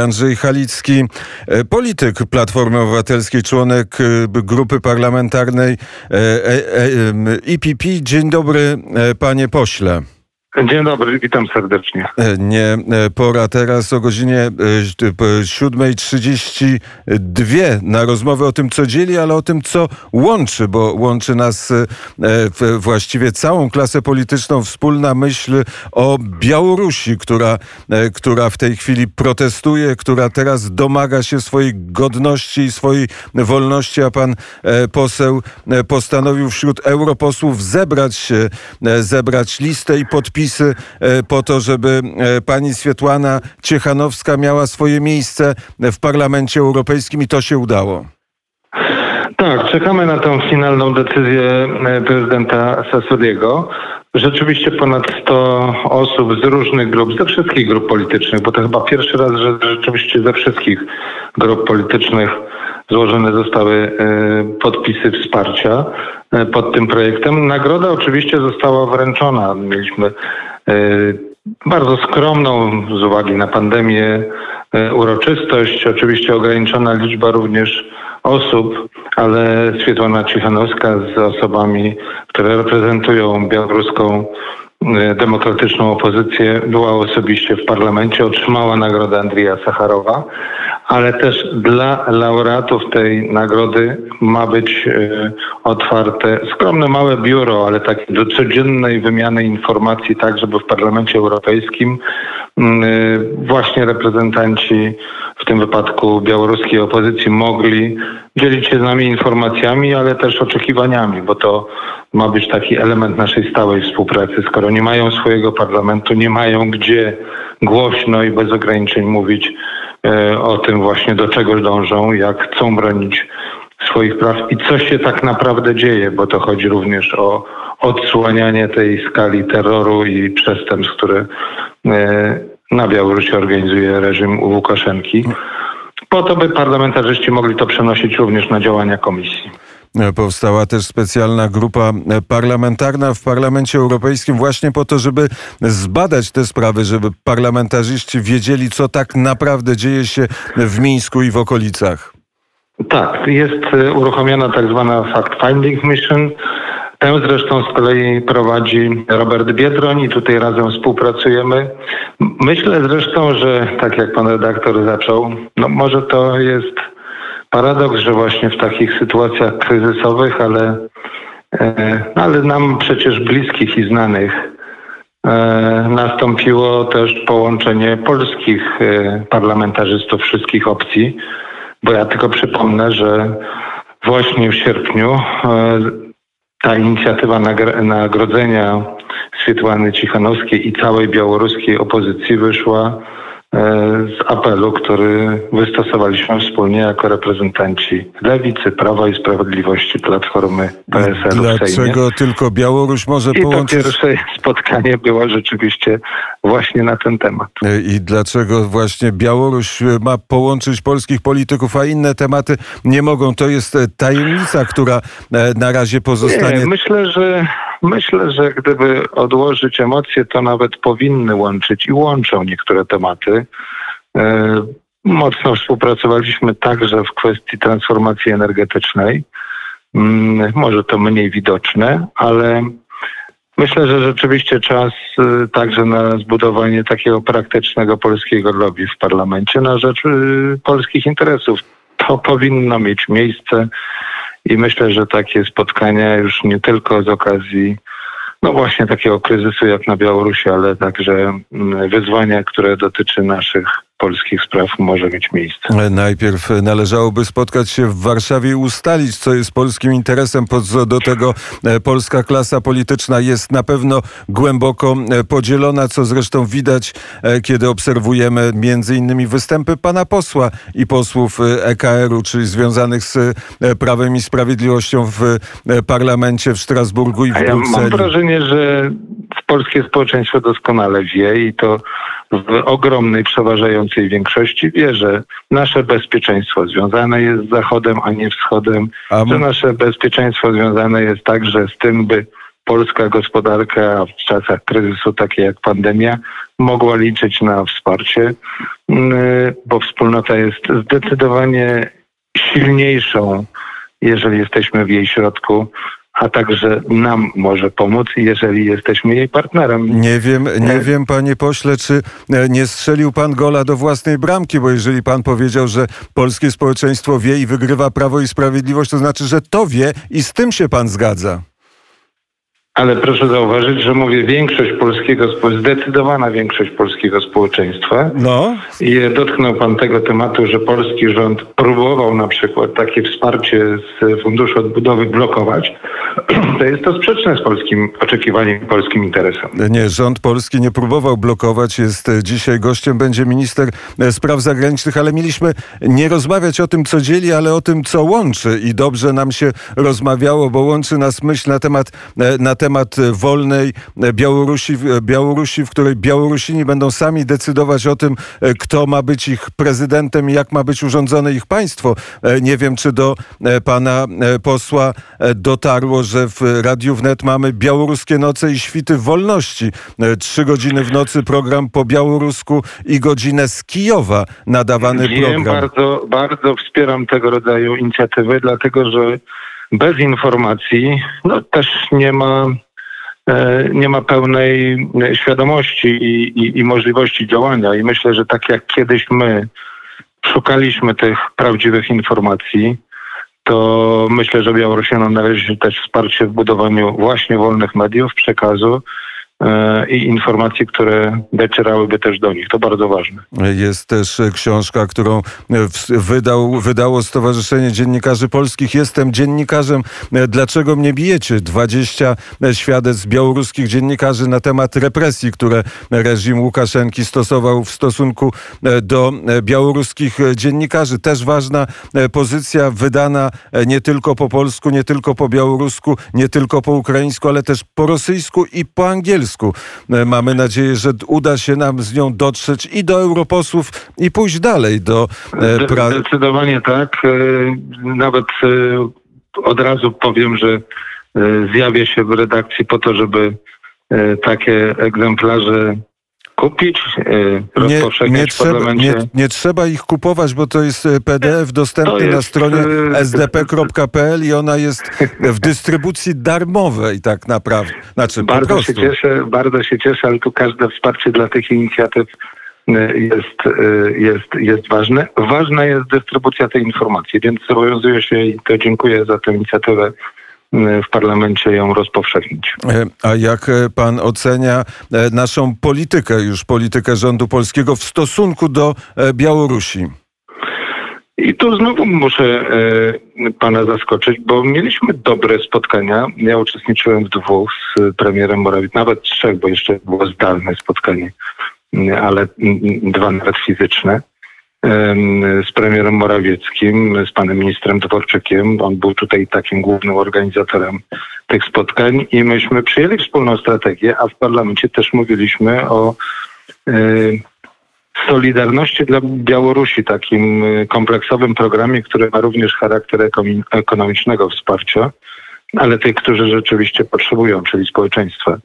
Andrzej Halicki, e, polityk Platformy Obywatelskiej, członek e, grupy parlamentarnej IPP. E, Dzień dobry, panie pośle. Dzień dobry, witam serdecznie. E, nie e, pora teraz o godzinie 7.32 e, na rozmowę o tym, co dzieli, ale o tym, co łączy, bo łączy nas właściwie całą klasę polityczną wspólna myśl o Białorusi, która, która w tej chwili protestuje, która teraz domaga się swojej godności i swojej wolności, a pan poseł postanowił wśród europosłów zebrać zebrać listę i podpisać podpisy e, po to, żeby e, pani Swietłana Ciechanowska miała swoje miejsce w Parlamencie Europejskim i to się udało. Tak, czekamy na tę finalną decyzję e, prezydenta Sassoliego. Rzeczywiście ponad 100 osób z różnych grup, ze wszystkich grup politycznych, bo to chyba pierwszy raz, że rzeczywiście ze wszystkich grup politycznych złożone zostały podpisy wsparcia. E, pod tym projektem. Nagroda oczywiście została wręczona. Mieliśmy e, bardzo skromną z uwagi na pandemię e, uroczystość, oczywiście ograniczona liczba również osób, ale Swietłana Cichanowska z osobami, które reprezentują białoruską demokratyczną opozycję, była osobiście w parlamencie, otrzymała nagrodę Andrija Sacharowa ale też dla laureatów tej nagrody ma być e, otwarte skromne małe biuro, ale takie do codziennej wymiany informacji, tak żeby w Parlamencie Europejskim e, właśnie reprezentanci, w tym wypadku białoruskiej opozycji, mogli dzielić się z nami informacjami, ale też oczekiwaniami, bo to ma być taki element naszej stałej współpracy. Skoro nie mają swojego parlamentu, nie mają gdzie głośno i bez ograniczeń mówić, E, o tym właśnie do czego dążą, jak chcą bronić swoich praw i co się tak naprawdę dzieje, bo to chodzi również o odsłanianie tej skali terroru i przestępstw, które e, na Białorusi organizuje reżim Łukaszenki, po to by parlamentarzyści mogli to przenosić również na działania komisji. Powstała też specjalna grupa parlamentarna w Parlamencie Europejskim właśnie po to, żeby zbadać te sprawy, żeby parlamentarzyści wiedzieli, co tak naprawdę dzieje się w Mińsku i w okolicach. Tak, jest e, uruchomiona tak zwana fact-finding mission. Tę zresztą z kolei prowadzi Robert Biedroń i tutaj razem współpracujemy. Myślę zresztą, że tak jak pan redaktor zaczął, no może to jest paradoks, że właśnie w takich sytuacjach kryzysowych, ale, e, ale nam przecież bliskich i znanych e, nastąpiło też połączenie polskich e, parlamentarzystów wszystkich opcji, bo ja tylko przypomnę, że właśnie w sierpniu ta inicjatywa nagrodzenia Swietłany Cichanowskiej i całej białoruskiej opozycji wyszła z apelu, który wystosowaliśmy wspólnie jako reprezentanci Lewicy, Prawa i Sprawiedliwości, Platformy PSL. Dlaczego tylko Białoruś może I połączyć? I to pierwsze spotkanie było rzeczywiście właśnie na ten temat. E, I dlaczego właśnie Białoruś ma połączyć polskich polityków, a inne tematy nie mogą? To jest tajemnica, która e, na razie pozostanie. Nie, myślę, że Myślę, że gdyby odłożyć emocje, to nawet powinny łączyć i łączą niektóre tematy. E, mocno współpracowaliśmy także w kwestii transformacji energetycznej. Mm, może to mniej widoczne, ale myślę, że rzeczywiście czas e, także na zbudowanie takiego praktycznego polskiego lobby w parlamencie na rzecz e, polskich interesów. To powinno mieć miejsce. I myślę, że takie spotkania już nie tylko z okazji no właśnie takiego kryzysu jak na Białorusi, ale także mm, wyzwania, które dotyczy naszych polskich spraw może mieć miejsce. Najpierw należałoby spotkać się w Warszawie i ustalić, co jest polskim interesem. Do tego e, polska klasa polityczna jest na pewno głęboko e, podzielona, co zresztą widać, e, kiedy obserwujemy między innymi występy pana posła i posłów EKR-u, czyli związanych z Prawem i Sprawiedliwością w parlamencie w Strasburgu i w Brukseli. Ja mam wrażenie, że polskie społeczeństwo doskonale wie i to w ogromnej, przeważającej większości wie, że nasze bezpieczeństwo związane jest z Zachodem, a nie Wschodem, a... że nasze bezpieczeństwo związane jest także z tym, by polska gospodarka w czasach kryzysu, takie jak pandemia, mogła liczyć na wsparcie, bo wspólnota jest zdecydowanie silniejszą, jeżeli jesteśmy w jej środku a także nam może pomóc, jeżeli jesteśmy jej partnerem. Nie wiem, nie wiem, panie pośle, czy e, nie strzelił pan gola do własnej bramki, bo jeżeli pan powiedział, że polskie społeczeństwo wie i wygrywa Prawo i Sprawiedliwość, to znaczy, że to wie i z tym się pan zgadza. Ale proszę zauważyć, że mówię większość polskiego, zdecydowana większość polskiego społeczeństwa. No. I dotknął pan tego tematu, że polski rząd próbował na przykład takie wsparcie z Funduszu Odbudowy blokować. To jest to sprzeczne z polskim oczekiwaniem polskim interesem. Nie, rząd polski nie próbował blokować. Jest dzisiaj gościem, będzie minister spraw zagranicznych, ale mieliśmy nie rozmawiać o tym, co dzieli, ale o tym, co łączy. I dobrze nam się rozmawiało, bo łączy nas myśl na temat, na temat wolnej Białorusi, Białorusi, w której Białorusini będą sami decydować o tym, kto ma być ich prezydentem i jak ma być urządzone ich państwo. Nie wiem, czy do pana posła dotarło, że w Radiu Wnet mamy białoruskie noce i świty wolności. Trzy godziny w nocy program po białorusku i godzinę z Kijowa nadawany Wiem, program. Bardzo, bardzo wspieram tego rodzaju inicjatywy, dlatego że bez informacji no, też nie ma, e, nie ma pełnej świadomości i, i, i możliwości działania. I myślę, że tak jak kiedyś my szukaliśmy tych prawdziwych informacji, to myślę, że Białorusinom należy też wsparcie w budowaniu właśnie wolnych mediów, przekazu, i informacji, które docierałyby też do nich. To bardzo ważne. Jest też książka, którą wydał, wydało Stowarzyszenie Dziennikarzy Polskich. Jestem dziennikarzem. Dlaczego mnie bijecie? 20 świadectw białoruskich dziennikarzy na temat represji, które reżim Łukaszenki stosował w stosunku do białoruskich dziennikarzy. Też ważna pozycja wydana nie tylko po polsku, nie tylko po białorusku, nie tylko po ukraińsku, ale też po rosyjsku i po angielsku. E, mamy nadzieję, że uda się nam z nią dotrzeć i do europosłów i pójść dalej do... E, pra... Zdecydowanie tak. E, nawet od razu powiem, że zjawię się w redakcji po to, żeby takie egzemplarze kupić, e, nie, nie, trzeba, nie, nie, trzeba ich kupować, bo to jest e, PDF dostępny jest, na stronie e, sdp.pl i ona jest w dystrybucji darmowej tak naprawdę. Znaczy, bardzo się cieszę, bardzo się cieszę, ale tu każde wsparcie dla tych inicjatyw jest, jest, jest ważne. Ważna jest dystrybucja tej informacji, więc zobowiązuję się i to dziękuję za tę inicjatywę w parlamencie ją rozpowszechnić. E, a jak e, pan ocenia e, naszą politykę, już politykę rządu polskiego w stosunku do Białorusi? I tu znowu muszę pana zaskoczyć, bo mieliśmy dobre spotkania. Ja uczestniczyłem w dwóch z premierem Morawieckim, nawet trzech, bo jeszcze było zdalne spotkanie, ale dwa nawet fizyczne z premierem Morawieckim, z panem ministrem Dworczykiem. On był tutaj takim głównym organizatorem tych spotkań i myśmy przyjęli wspólną strategię, a w parlamencie też mówiliśmy o e, Solidarności dla Białorusi, takim e, kompleksowym programie, który ma również charakter ekonomicznego wsparcia, ale tych, którzy rzeczywiście potrzebują, czyli społeczeństwa.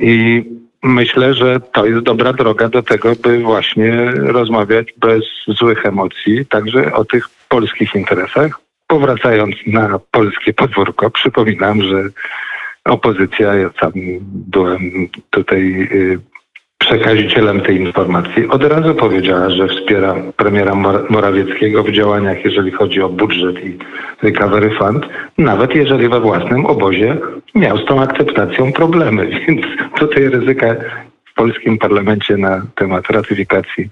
I myślę, że to jest dobra droga do tego, by właśnie rozmawiać bez złych emocji, także o tych polskich interesach. Powracając na polskie podwórko, przypominam, że opozycja, ja sam byłem tutaj y, przekazicielem tej informacji, od razu powiedziała, że wspiera premiera Morawieckiego w działaniach, jeżeli chodzi o budżet i recovery fund, nawet jeżeli we własnym obozie miał z tą akceptacją problemy. Więc tutaj ryzyka w polskim parlamencie na temat ratyfikacji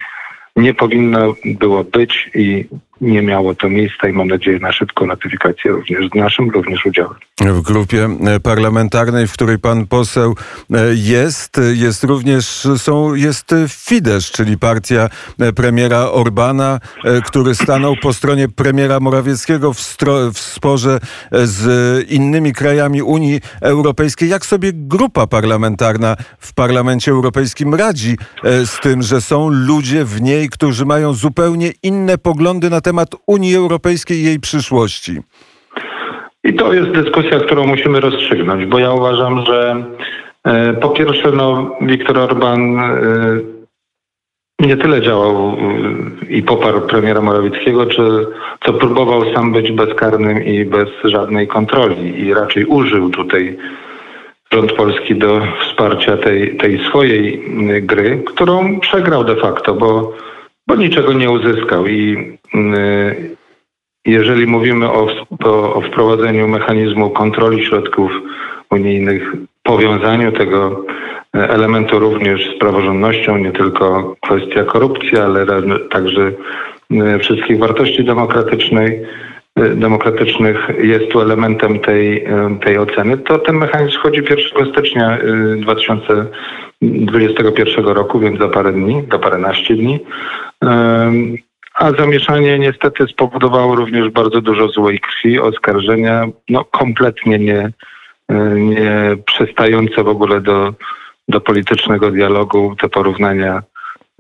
nie powinno było być i nie miało to miejsca i mam nadzieję na szybką notyfikację również z naszym również udziałem. W grupie parlamentarnej, w której pan poseł e, jest, jest również są, jest Fidesz, czyli partia premiera Orbana, e, który stanął po stronie premiera Morawieckiego w, stro, w sporze z innymi krajami Unii Europejskiej. Jak sobie grupa parlamentarna w Parlamencie Europejskim radzi e, z tym, że są ludzie w niej, którzy mają zupełnie inne poglądy na temat Unii Europejskiej i jej przyszłości? I to jest dyskusja, którą musimy rozstrzygnąć, bo ja uważam, że e, po pierwsze, no, Viktor Orban e, nie tyle działał e, i poparł premiera Morawieckiego, czy co próbował sam być bezkarnym i bez żadnej kontroli i raczej użył tutaj rząd polski do wsparcia tej, tej swojej gry, którą przegrał de facto, bo, bo niczego nie uzyskał i jeżeli mówimy o, o, wprowadzeniu mechanizmu kontroli środków unijnych, powiązaniu tego e, elementu również z praworządnością, nie tylko kwestia korupcji, ale także e, wszystkich wartości demokratycznej, demokratycznych jest tu elementem tej, tej oceny, to ten mechanizm wchodzi 1 stycznia 2021 roku, więc za parę dni, za paręnaście dni. A zamieszanie niestety spowodowało również bardzo dużo złej krwi, oskarżenia, no kompletnie nie, nie przystające w ogóle do, do politycznego dialogu, te porównania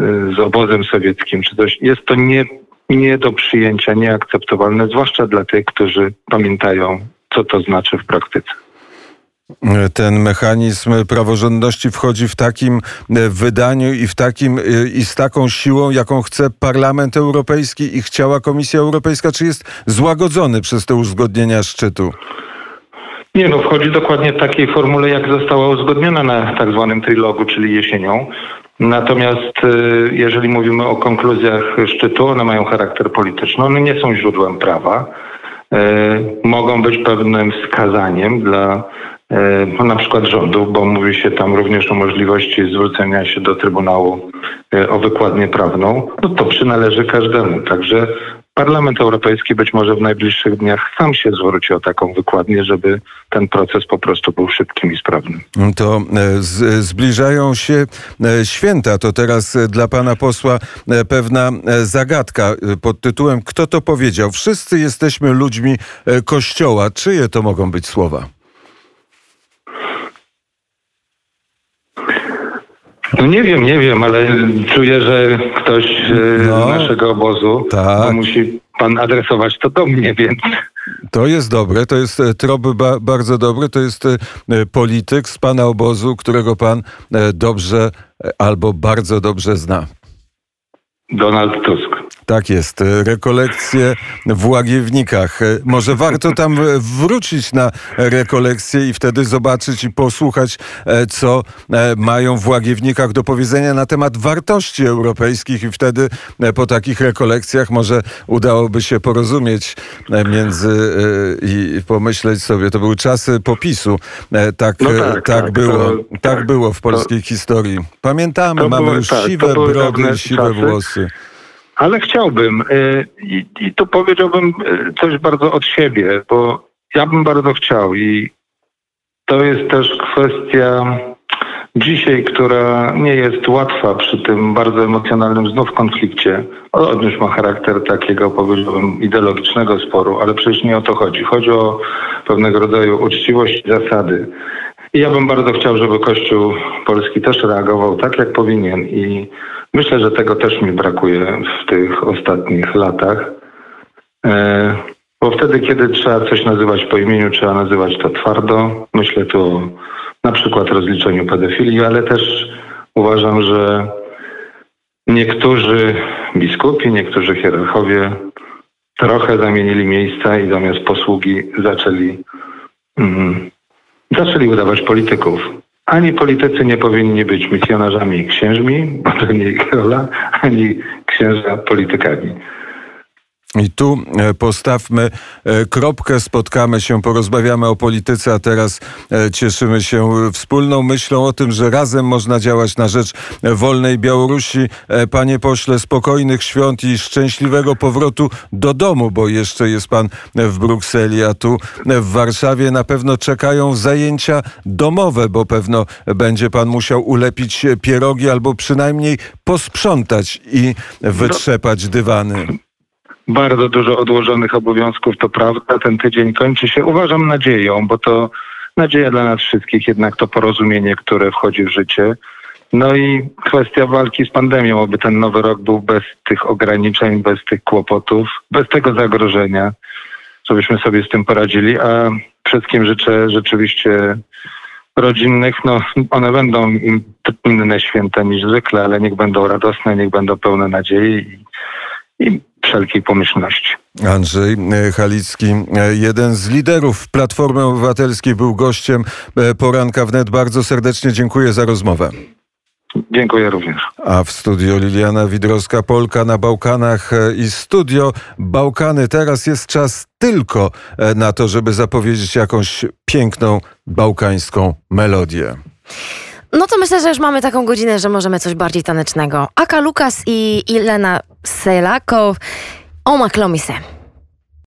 y, z obozem sowieckim czy coś. Jest to nie, nie do przyjęcia, nieakceptowalne, zwłaszcza dla tych, którzy pamiętają, co to znaczy w praktyce ten mechanizm praworządności wchodzi w takim e, wydaniu i w takim e, i z taką siłą, jaką chce Parlament Europejski i chciała Komisja Europejska, czy jest złagodzony przez te uzgodnienia szczytu? Nie, no wchodzi dokładnie w takiej formule, jak została uzgodniona na tak zwanym trilogu, czyli jesienią. Natomiast e, jeżeli mówimy o konkluzjach szczytu, one mają charakter polityczny, one nie są źródłem prawa. Mogą być pewnym wskazaniem dla na przykład rządu, bo mówi się tam również o możliwości zwrócenia się do Trybunału e, o wykładnię prawną, no to przynależy każdemu. Także Parlament Europejski być może w najbliższych dniach sam się zwróci o taką wykładnię, żeby ten proces po prostu był szybkim i sprawnym. To e, zbliżają się święta. To teraz dla pana posła pewna zagadka pod tytułem Kto to powiedział? Wszyscy jesteśmy ludźmi Kościoła. Czyje to mogą być słowa? No nie wiem, nie wiem, ale czuję, że ktoś e, no, z naszego obozu tak. musi pan adresować to do mnie, więc. To jest dobre, to jest e, trop ba bardzo dobry, to jest e, polityk z pana obozu, którego pan dobrze albo bardzo dobrze zna. Donald Tusk. Tak jest. Rekolekcje w Łagiewnikach. Może warto tam wrócić na rekolekcje i wtedy zobaczyć i posłuchać, e, co e, mają w Łagiewnikach do powiedzenia na temat wartości europejskich i wtedy e, po takich rekolekcjach może udałoby się porozumieć między i pomyśleć sobie, to były czasy popisu. Tak, no tak, tak, tak, było. To, tak, tak, było w polskiej to, historii. Pamiętamy, mamy były, już tak, siwe brody, siwe włosy. Ale chciałbym y, i, i tu powiedziałbym y, coś bardzo od siebie, bo ja bym bardzo chciał i to jest też kwestia dzisiaj, która nie jest łatwa przy tym bardzo emocjonalnym znów konflikcie. On już ma charakter takiego, powiedziałbym, ideologicznego sporu, ale przecież nie o to chodzi. Chodzi o pewnego rodzaju uczciwość zasady. I ja bym bardzo chciał, żeby Kościół Polski też reagował tak, jak powinien i Myślę, że tego też mi brakuje w tych ostatnich latach. E, bo wtedy, kiedy trzeba coś nazywać po imieniu, trzeba nazywać to twardo. Myślę tu o na przykład rozliczeniu pedofilii, ale też uważam, że niektórzy biskupi, niektórzy hierarchowie trochę zamienili miejsca i zamiast posługi zaczęli, mm, zaczęli udawać polityków. Ani politycy nie powinni być misjonarzami i księżmi, bo to nie ich rola, ani księża politykami. I tu e, postawmy e, kropkę, spotkamy się, porozmawiamy o polityce, a teraz e, cieszymy się wspólną myślą o tym, że razem można działać na rzecz wolnej Białorusi. Panie pośle, spokojnych świąt i szczęśliwego powrotu do domu, bo jeszcze jest pan w Brukseli, a tu w Warszawie na pewno czekają zajęcia domowe, bo pewno będzie pan musiał ulepić pierogi albo przynajmniej posprzątać i wytrzepać dywany bardzo dużo odłożonych obowiązków, to prawda. Ten tydzień kończy się, uważam, nadzieją, bo to nadzieja dla nas wszystkich, jednak to porozumienie, które wchodzi w życie. No i kwestia walki z pandemią, aby ten nowy rok był bez tych ograniczeń, bez tych kłopotów, bez tego zagrożenia. żebyśmy sobie z tym poradzili, a wszystkim życzę rzeczywiście rodzinnych, no one będą inne święta niż zwykle, ale niech będą radosne, niech będą pełne nadziei i, i wszelkiej pomyślności. Andrzej e, Halicki, e, jeden z liderów Platformy Obywatelskiej, był gościem e, poranka wnet. Bardzo serdecznie dziękuję za rozmowę. Dziękuję również. A w studio Liliana Widrowska, Polka na Bałkanach i studio Bałkany. Teraz jest czas tylko na to, żeby zapowiedzieć jakąś piękną bałkańską melodię. No to myślę, że już mamy taką godzinę, że możemy coś bardziej tanecznego. Aka Lukas i Ilena Selako, Oma Klomise.